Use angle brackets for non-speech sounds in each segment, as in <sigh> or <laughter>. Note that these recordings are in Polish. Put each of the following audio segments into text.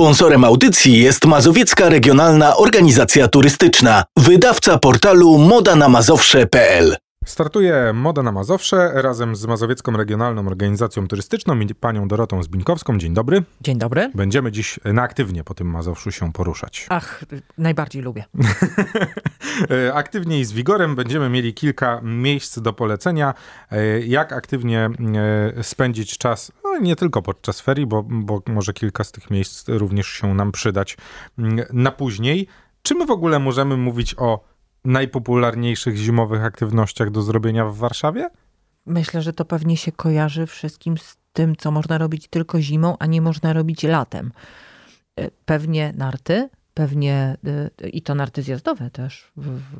Sponsorem audycji jest Mazowiecka Regionalna Organizacja Turystyczna, wydawca portalu modanamazowsze.pl. Startuje Moda na Mazowsze razem z Mazowiecką Regionalną Organizacją Turystyczną i panią Dorotą Zbinkowską. Dzień dobry. Dzień dobry. Będziemy dziś na aktywnie po tym Mazowszu się poruszać. <laughs> Ach, najbardziej lubię. aktywnie i z wigorem będziemy mieli kilka miejsc do polecenia, e, jak aktywnie e, spędzić czas, nie tylko podczas ferii, bo, bo może kilka z tych miejsc również się nam przydać mm, na później. Czy my w ogóle możemy mówić o najpopularniejszych zimowych aktywnościach do zrobienia w Warszawie? Myślę, że to pewnie się kojarzy wszystkim z tym, co można robić tylko zimą, a nie można robić latem. E, pewnie narty, pewnie e, i to narty zjazdowe też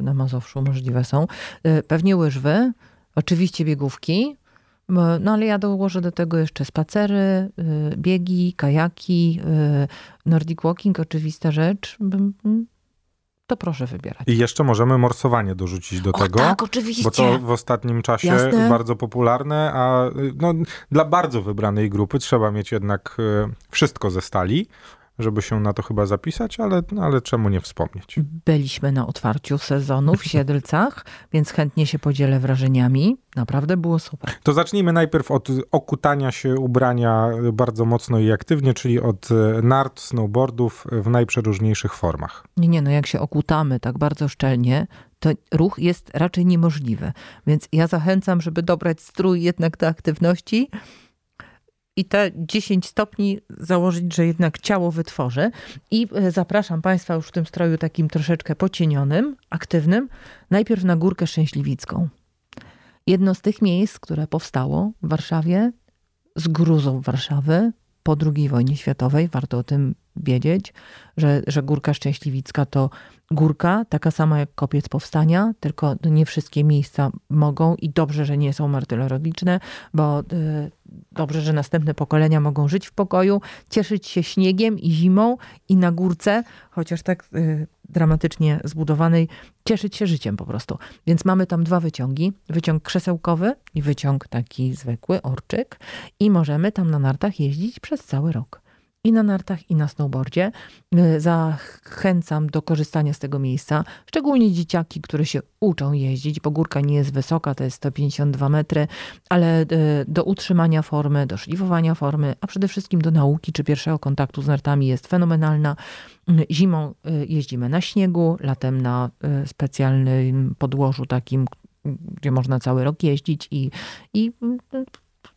na Mazowszu możliwe są. E, pewnie łyżwy, oczywiście biegówki, no ale ja dołożę do tego jeszcze spacery, biegi, kajaki, nordic walking, oczywista rzecz to proszę wybierać. I jeszcze możemy morsowanie dorzucić do o, tego. Tak, oczywiście. Bo to w ostatnim czasie Jasne. bardzo popularne, a no, dla bardzo wybranej grupy trzeba mieć jednak wszystko ze stali żeby się na to chyba zapisać, ale, ale czemu nie wspomnieć? Byliśmy na otwarciu sezonu w Siedlcach, więc chętnie się podzielę wrażeniami. Naprawdę było super. To zacznijmy najpierw od okutania się ubrania bardzo mocno i aktywnie, czyli od e, nart, snowboardów w najprzeróżniejszych formach. Nie, nie, no jak się okutamy tak bardzo szczelnie, to ruch jest raczej niemożliwy. Więc ja zachęcam, żeby dobrać strój jednak do aktywności, i te 10 stopni założyć, że jednak ciało wytworzy. I e, zapraszam Państwa już w tym stroju takim troszeczkę pocienionym, aktywnym, najpierw na Górkę Szczęśliwicką. Jedno z tych miejsc, które powstało w Warszawie z gruzą Warszawy po II wojnie światowej, warto o tym wiedzieć, że, że Górka Szczęśliwicka to górka, taka sama jak kopiec powstania, tylko nie wszystkie miejsca mogą i dobrze, że nie są martyrologiczne, bo y, dobrze, że następne pokolenia mogą żyć w pokoju, cieszyć się śniegiem i zimą i na górce, chociaż tak y, dramatycznie zbudowanej, cieszyć się życiem po prostu. Więc mamy tam dwa wyciągi, wyciąg krzesełkowy i wyciąg taki zwykły, orczyk. I możemy tam na nartach jeździć przez cały rok i na nartach, i na snowboardzie. Y, zachęcam do korzystania z tego miejsca, szczególnie dzieciaki, które się uczą jeździć, bo górka nie jest wysoka, to jest 152 metry, ale y, do utrzymania formy, do szlifowania formy, a przede wszystkim do nauki czy pierwszego kontaktu z nartami jest fenomenalna. Y, zimą jeździmy na śniegu, latem na specjalnym podłożu takim, gdzie można cały rok jeździć i, i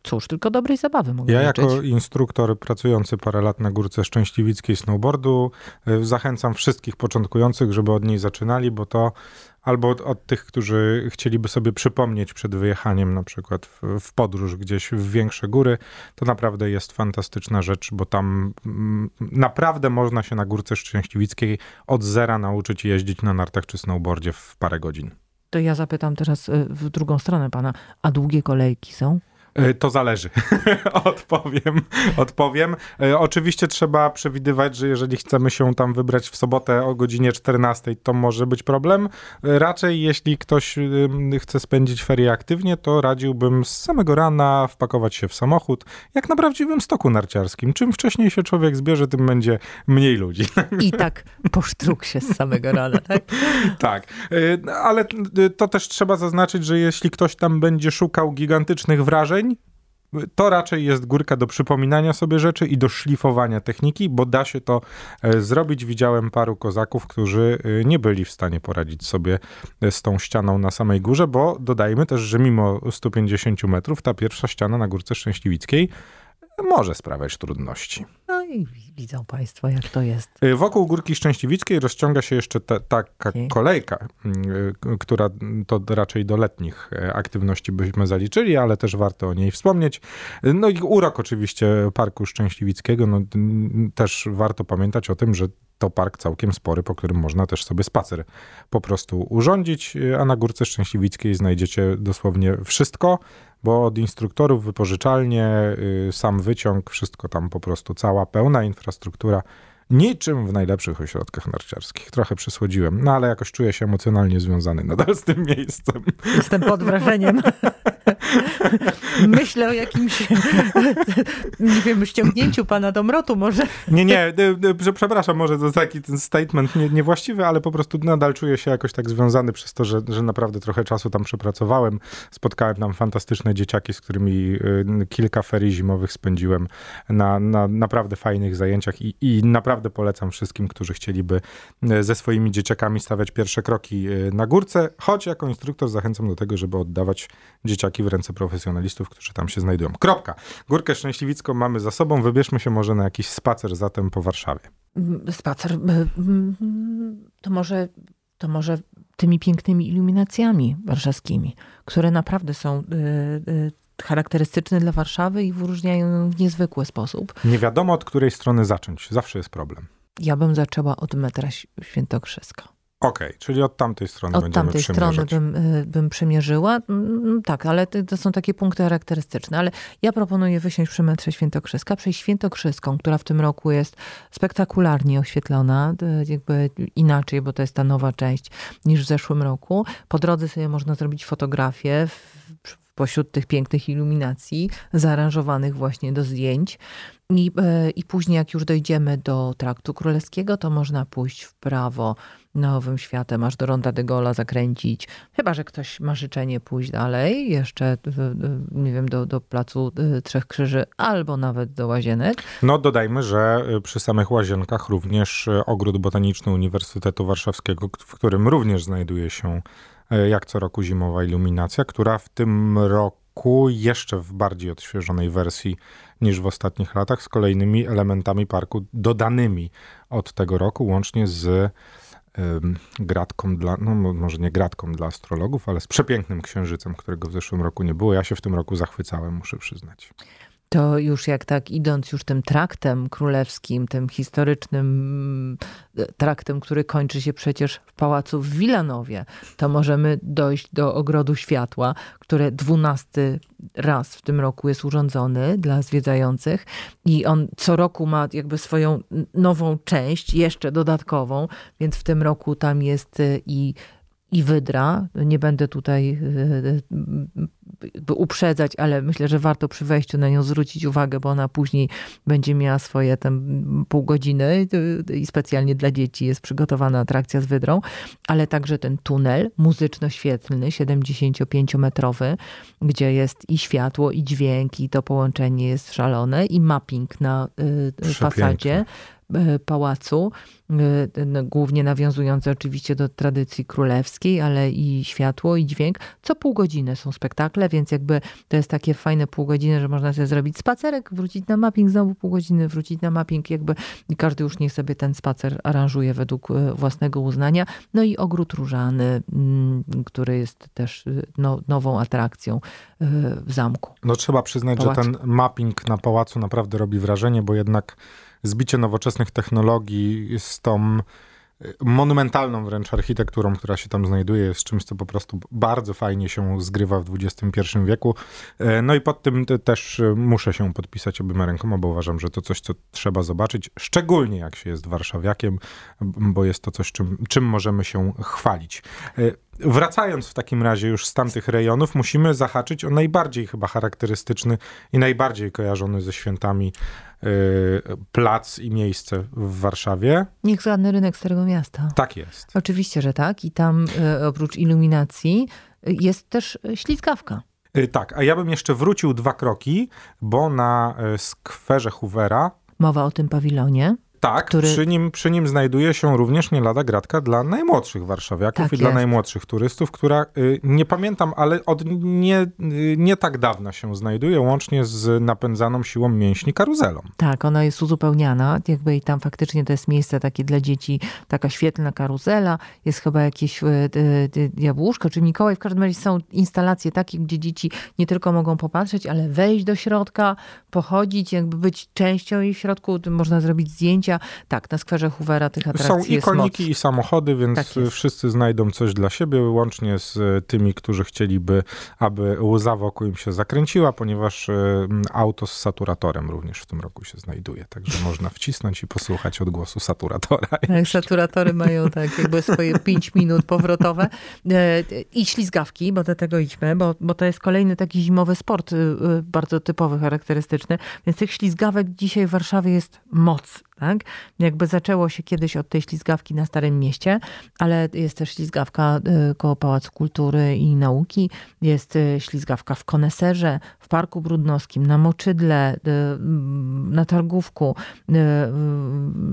cóż, tylko dobrej zabawy mogę Ja życzyć. jako instruktor pracujący parę lat na Górce Szczęśliwickiej snowboardu y, zachęcam wszystkich początkujących, żeby od niej zaczynali, bo to albo od, od, tych, którzy chcieliby sobie przypomnieć przed wyjechaniem na przykład w, w, podróż gdzieś w większe góry, to naprawdę jest fantastyczna rzecz, bo tam m, mm, naprawdę można się na Górce Szczęśliwickiej od zera nauczyć jeździć na nartach czy snowboardzie w parę godzin. To ja zapytam teraz y, w drugą stronę pana, a długie kolejki są? E, to zależy. <laughs> odpowiem. odpowiem. E, oczywiście trzeba przewidywać, że jeżeli chcemy się tam wybrać w sobotę o godzinie 14, to może być problem. E, raczej jeśli ktoś chce spędzić ferie aktywnie, to radziłbym z samego rana wpakować się w samochód, jak na prawdziwym stoku narciarskim. Czym wcześniej się człowiek zbierze, tym będzie mniej ludzi. <laughs> I tak posztruk się z samego rana, tak? tak. Ale to też trzeba zaznaczyć, że jeśli ktoś tam będzie szukał gigantycznych wrażeń, to raczej jest górka do przypominania sobie rzeczy i do szlifowania techniki, bo da się to e, zrobić. Widziałem paru kozaków, którzy e, nie byli w stanie poradzić sobie e, z tą ścianą na samej górze, bo dodajmy też, że mimo 150 metrów ta pierwsza ściana na Górce Szczęśliwickiej może sprawiać trudności. I widzą Państwo, jak to jest. Y, wokół Górki Szczęśliwickiej rozciąga się jeszcze ta, taka kolejka, y, która to raczej do letnich y, aktywności byśmy zaliczyli, ale też warto o niej wspomnieć. No i urok oczywiście Parku Szczęśliwickiego, no, też warto pamiętać o tym, że to park całkiem spory, po którym można też sobie spacer po prostu urządzić, a na Górce Szczęśliwickiej znajdziecie dosłownie wszystko, bo od instruktorów wypożyczalnie, sam wyciąg, wszystko tam po prostu, cała pełna infrastruktura Niczym w najlepszych ośrodkach narciarskich. Trochę przesłodziłem, no ale jakoś czuję się emocjonalnie związany nadal z tym miejscem. Jestem pod wrażeniem. <laughs> Myślę o jakimś, nie wiem, ściągnięciu pana do mrotu może. Nie, nie, przepraszam, może to taki ten statement nie, niewłaściwy, ale po prostu nadal czuję się jakoś tak związany przez to, że, że naprawdę trochę czasu tam przepracowałem. Spotkałem tam fantastyczne dzieciaki, z którymi y, kilka ferii zimowych spędziłem na, na naprawdę fajnych zajęciach i, i naprawdę polecam wszystkim, którzy chcieliby y, ze swoimi dzieciakami stawiać pierwsze kroki y, na górce, choć jako instruktor zachęcam do tego, żeby oddawać dzieciaki w ręce profesjonalistów, którzy tam się znajdują. Kropka. Górkę Szczęśliwicką mamy za sobą. Wybierzmy się może na jakiś spacer zatem po Warszawie. Mm, spacer. Mm, to może, to może tymi pięknymi iluminacjami warszawskimi, które naprawdę są y, y, charakterystyczne dla Warszawy i wyróżniają ją w niezwykły sposób. Nie wiadomo od której strony zacząć. Zawsze jest problem. Ja bym zaczęła od metra Świętokrzyska. Okej, okay, czyli od tamtej strony od tamtej strony bym, y, bym przymierzyła. Mm, tak, ale to są takie punkty charakterystyczne. Ale ja proponuję wysiąść przy metrze Świętokrzyska, przejść Świętokrzyską, która w tym roku jest spektakularnie oświetlona, jakby inaczej, bo to jest ta nowa część niż w zeszłym roku. Po drodze sobie można zrobić fotografię w, pośród tych pięknych iluminacji, zaaranżowanych właśnie do zdjęć. I, y, I później, jak już dojdziemy do Traktu Królewskiego, to można pójść w prawo nowym światem, aż do Ronda de Gola zakręcić. Chyba, że ktoś ma życzenie pójść dalej, jeszcze, nie wiem, do, do Placu y, Trzech Krzyży albo nawet do Łazienek. No dodajmy, że y, przy samych Łazienkach również y, Ogród Botaniczny Uniwersytetu Warszawskiego, w którym również znajduje się jak co roku zimowa iluminacja, która w tym roku jeszcze w bardziej odświeżonej wersji niż w ostatnich latach, z kolejnymi elementami parku dodanymi od tego roku, łącznie z gratką dla, no może nie gratką dla astrologów, ale z przepięknym księżycem, którego w zeszłym roku nie było. Ja się w tym roku zachwycałem, muszę przyznać to już jak tak idąc już tym traktem królewskim, tym historycznym e, traktem, który kończy się przecież w pałacu w Wilanowie, to możemy dojść do Ogrodu Światła, które dwunasty raz w tym roku jest urządzony dla zwiedzających i on co roku ma jakby swoją nową część, jeszcze dodatkową, więc w tym roku tam jest e, i i wydra. Nie będę tutaj e, e, uprzedzać, ale myślę, że warto przy wejściu na nią zwrócić uwagę, bo ona później będzie miała swoje tam pół godziny i specjalnie dla dzieci jest przygotowana atrakcja z wydrą, ale także ten tunel muzyczno-świetlny, 75-metrowy, gdzie jest i światło, i dźwięk, i to połączenie jest szalone, i mapping na fasadzie pałacu, e, głównie nawiązujące oczywiście do tradycji królewskiej, ale i światło, i dźwięk. Co pół godziny są spektakle, więc jakby to jest takie fajne pół godziny, że można sobie zrobić spacerek, wrócić na mapping, znowu pół godziny, wrócić na mapping, jakby każdy już niech sobie ten spacer aranżuje według e, własnego uznania. No i ogród różany, mm, który jest też no, nową atrakcją w zamku. No trzeba przyznać, że ten mapping na pałacu naprawdę robi wrażenie, bo jednak zbicie nowoczesnych technologii z tą y, monumentalną wręcz architekturą, która się tam znajduje, jest czymś, co po prostu bardzo fajnie się zgrywa w XXI wieku. E, no i pod tym też y, muszę się podpisać obyma rękoma, bo uważam, że to coś, co trzeba zobaczyć, szczególnie jak się jest warszawiakiem, bo jest to coś, czym, czym możemy się chwalić. E, Wracając w takim razie już z tamtych rejonów, musimy zahaczyć o najbardziej chyba charakterystyczny i najbardziej kojarzony ze świętami yy, plac i miejsce w Warszawie. Niech zgadnę rynek Starego Miasta. Tak jest. Oczywiście, że tak. I tam yy, oprócz iluminacji yy, jest też ślizgawka. Tak, a ja bym jeszcze wrócił dwa kroki, bo na skwerze Hoovera Mowa o tym pawilonie. Tak, który... przy, nim, przy nim znajduje się również nie lada gratka dla najmłodszych warszawiaków tak i jest. dla najmłodszych turystów, która y, nie pamiętam, ale od nie, y, nie tak dawna się znajduje, łącznie z napędzaną siłą mięśni karuzelą. Tak, ona jest uzupełniana, jakby i tam faktycznie to jest miejsce takie dla dzieci, taka świetlna karuzela, jest chyba jakieś y, jabłuszko czy Mikołaj, w każdym razie są instalacje takie, gdzie dzieci nie tylko mogą popatrzeć, ale wejść do środka, pochodzić, jakby być częścią jej w środku, można zrobić zdjęcie zdjęcia. Tak, na skwerze Hoovera tych atrakcji Są jest i koniki, moc. i samochody, więc Tak wszyscy znajdą coś dla siebie, łącznie z e, tymi, którzy chcieliby, aby łza wokół im się zakręciła, ponieważ e, auto z saturatorem również w tym roku się znajduje. Także można wcisnąć i posłuchać odgłosu saturatora. <laughs> Tak, Saturatory mają tak jakby swoje 5 minut powrotowe. I ślizgawki, bo do tego idźmy, bo, bo to jest kolejny taki zimowy sport, bardzo typowy, charakterystyczny. Więc tych ślizgawek dzisiaj w Warszawie jest moc. Tak? Jakby zaczęło się kiedyś od tej ślizgawki na Starym Mieście, ale jest też ślizgawka y, koło Pałacu Kultury i Nauki, jest y, ślizgawka w Koneserze, w Parku Brudnowskim, na Moczydle, y, mm, na Targówku,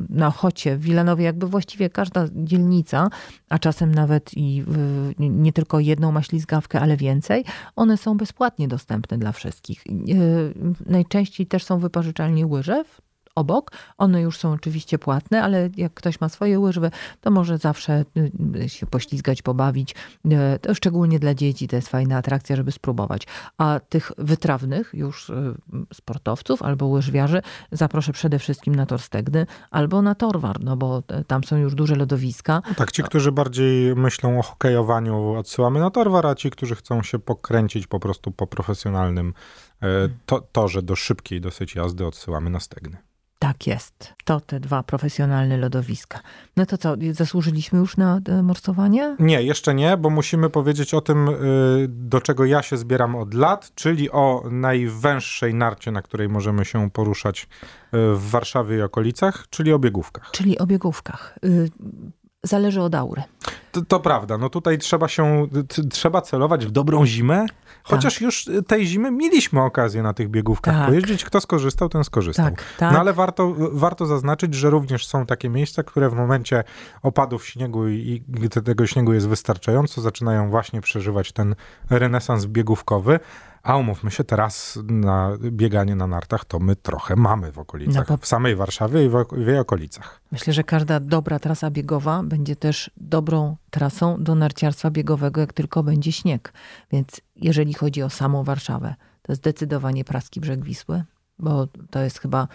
na Ochocie, w Wilanowie, jakby właściwie każda dzielnica, a czasem nawet i nie- tylko jedną ma ślizgawkę, ale więcej, one są bezpłatnie dostępne dla wszystkich. Najczęściej też są wypożyczalnie łyżew, obok. One już są oczywiście płatne, ale jak ktoś ma swoje łyżwy, to może zawsze y, się poślizgać, pobawić. Y, To szczególnie dla dzieci to jest fajna atrakcja, żeby spróbować. A tych wytrawnych już y, sportowców albo łyżwiarzy zaproszę przede wszystkim na tor Stegny albo na Torwar, no bo tam są już duże lodowiska. Tak, ci, którzy bardziej myślą o hokejowaniu, odsyłamy na Torwar, a ci, którzy chcą się pokręcić po prostu po profesjonalnym to, torze do szybkiej dosyć jazdy, odsyłamy na Stegny. Tak jest. To te dwa profesjonalne lodowiska. No to co, zasłużyliśmy już na e, morsowanie? Nie, jeszcze nie, bo musimy powiedzieć o tym, y, do czego ja się zbieram od lat, czyli o najwęższej narcie, na której możemy się poruszać y, w Warszawie i okolicach, czyli o biegówkach. Czyli o biegówkach. Y, Zależy od aury. To, to prawda, no tutaj trzeba się, trzeba celować w dobrą zimę, chociaż już tej zimy mieliśmy okazję na tych biegówkach Tak. pojeździć. Kto skorzystał, ten skorzystał. Tak, tak. No ale warto, warto zaznaczyć, że również są takie miejsca, które w momencie opadów śniegu i, i gdy tego śniegu jest wystarczająco, zaczynają właśnie przeżywać ten renesans biegówkowy. A umówmy się, teraz na bieganie na nartach to my trochę mamy w okolicach. No W samej Warszawie i w jej okolicach. Myślę, że każda dobra trasa biegowa będzie też dobrą trasą do narciarstwa biegowego, jak tylko będzie śnieg. Więc jeżeli chodzi o samą Warszawę, to zdecydowanie Praski Brzeg Wisły, bo to jest chyba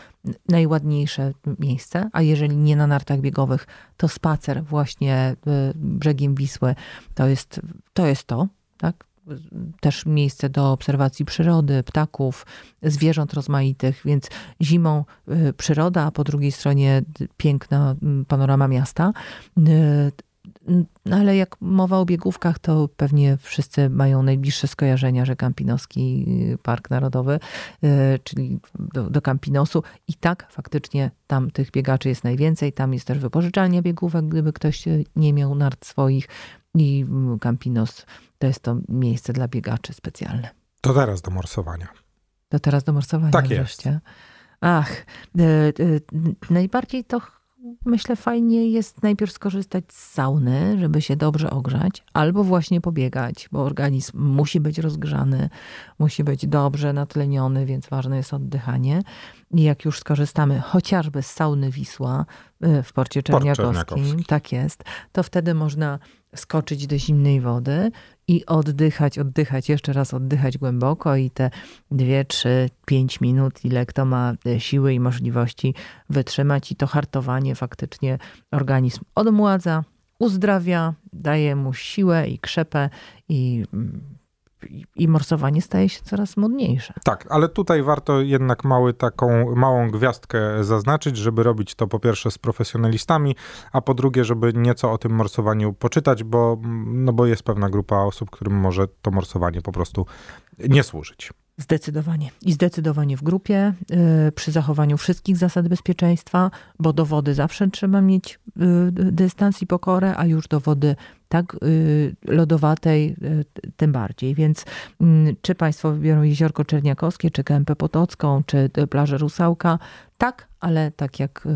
najładniejsze miejsce, a jeżeli nie na nartach biegowych, to spacer właśnie y, brzegiem Wisły to jest to, jest to tak? Też miejsce do obserwacji przyrody, ptaków, zwierząt rozmaitych, więc zimą y, przyroda, a po drugiej stronie piękna panorama miasta. Y, no ale jak mowa o biegówkach, to pewnie wszyscy mają najbliższe skojarzenia, że Kampinoski y, Park Narodowy, y, czyli do, do Kampinosu. I tak faktycznie tam tych biegaczy jest najwięcej. Tam jest też wypożyczalnia biegówek, gdyby ktoś y, nie miał nart swoich. I mm, Campinos to jest to miejsce dla biegaczy specjalne. To teraz do morsowania. To teraz do morsowania Tak jest. wreszcie. Ach, e, najbardziej to myślę fajnie jest najpierw skorzystać z sauny, żeby się dobrze ogrzać, albo właśnie pobiegać, bo organizm musi być rozgrzany, musi być dobrze natleniony, więc ważne jest oddychanie. I jak już skorzystamy chociażby z sauny Wisła e, w porcie Port czerniakowskim, Czerniakowski. tak jest, to wtedy można skoczyć do zimnej wody i oddychać, oddychać, jeszcze raz oddychać głęboko i te dwie, trzy, pięć minut, ile kto ma e, siły i możliwości wytrzymać. I to hartowanie faktycznie organizm odmładza, uzdrawia, daje mu siłę i krzepę i, mm, i, morsowanie staje się coraz modniejsze. Tak, ale tutaj warto jednak mały, taką małą gwiazdkę zaznaczyć, żeby robić to po pierwsze z profesjonalistami, a po drugie, żeby nieco o tym morsowaniu poczytać, bo, no bo jest pewna grupa osób, którym może to morsowanie po prostu nie służyć. Zdecydowanie. I zdecydowanie w grupie, y, przy zachowaniu wszystkich zasad bezpieczeństwa, bo do wody zawsze trzeba mieć y, dystans i pokorę, a już do wody tak y, lodowatej tym bardziej. Więc mm, czy Państwo wybiorą Jeziorko Czerniakowskie, czy Kępę Potocką, czy plażę Rusałka, tak, ale tak jak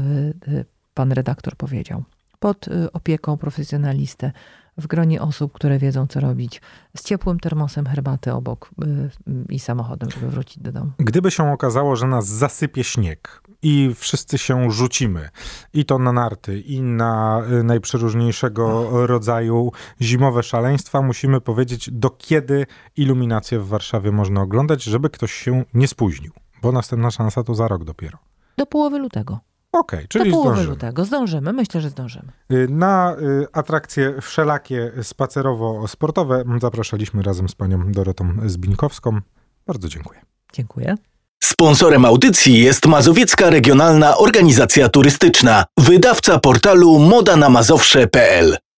pan redaktor powiedział, pod opieką profesjonalisty, w gronie osób, które wiedzą, co robić, z ciepłym termosem herbaty obok y, i samochodem, żeby wrócić do domu. Gdyby się okazało, że nas zasypie śnieg i wszyscy się rzucimy, i to na narty, i na y, najprzeróżniejszego rodzaju zimowe szaleństwa, musimy powiedzieć, do kiedy iluminację w Warszawie można oglądać, żeby ktoś się nie spóźnił, bo następna szansa to za rok dopiero. Do połowy lutego. Okej, Do czyli połowy zdążymy. lutego. Zdążymy, myślę, że zdążymy. Y, Na y, atrakcje wszelakie spacerowo-sportowe zapraszaliśmy razem z panią Dorotą Zbińkowską. Bardzo dziękuję. Dziękuję. Sponsorem audycji jest Mazowiecka Regionalna Organizacja Turystyczna, wydawca portalu modanamazowsze.pl.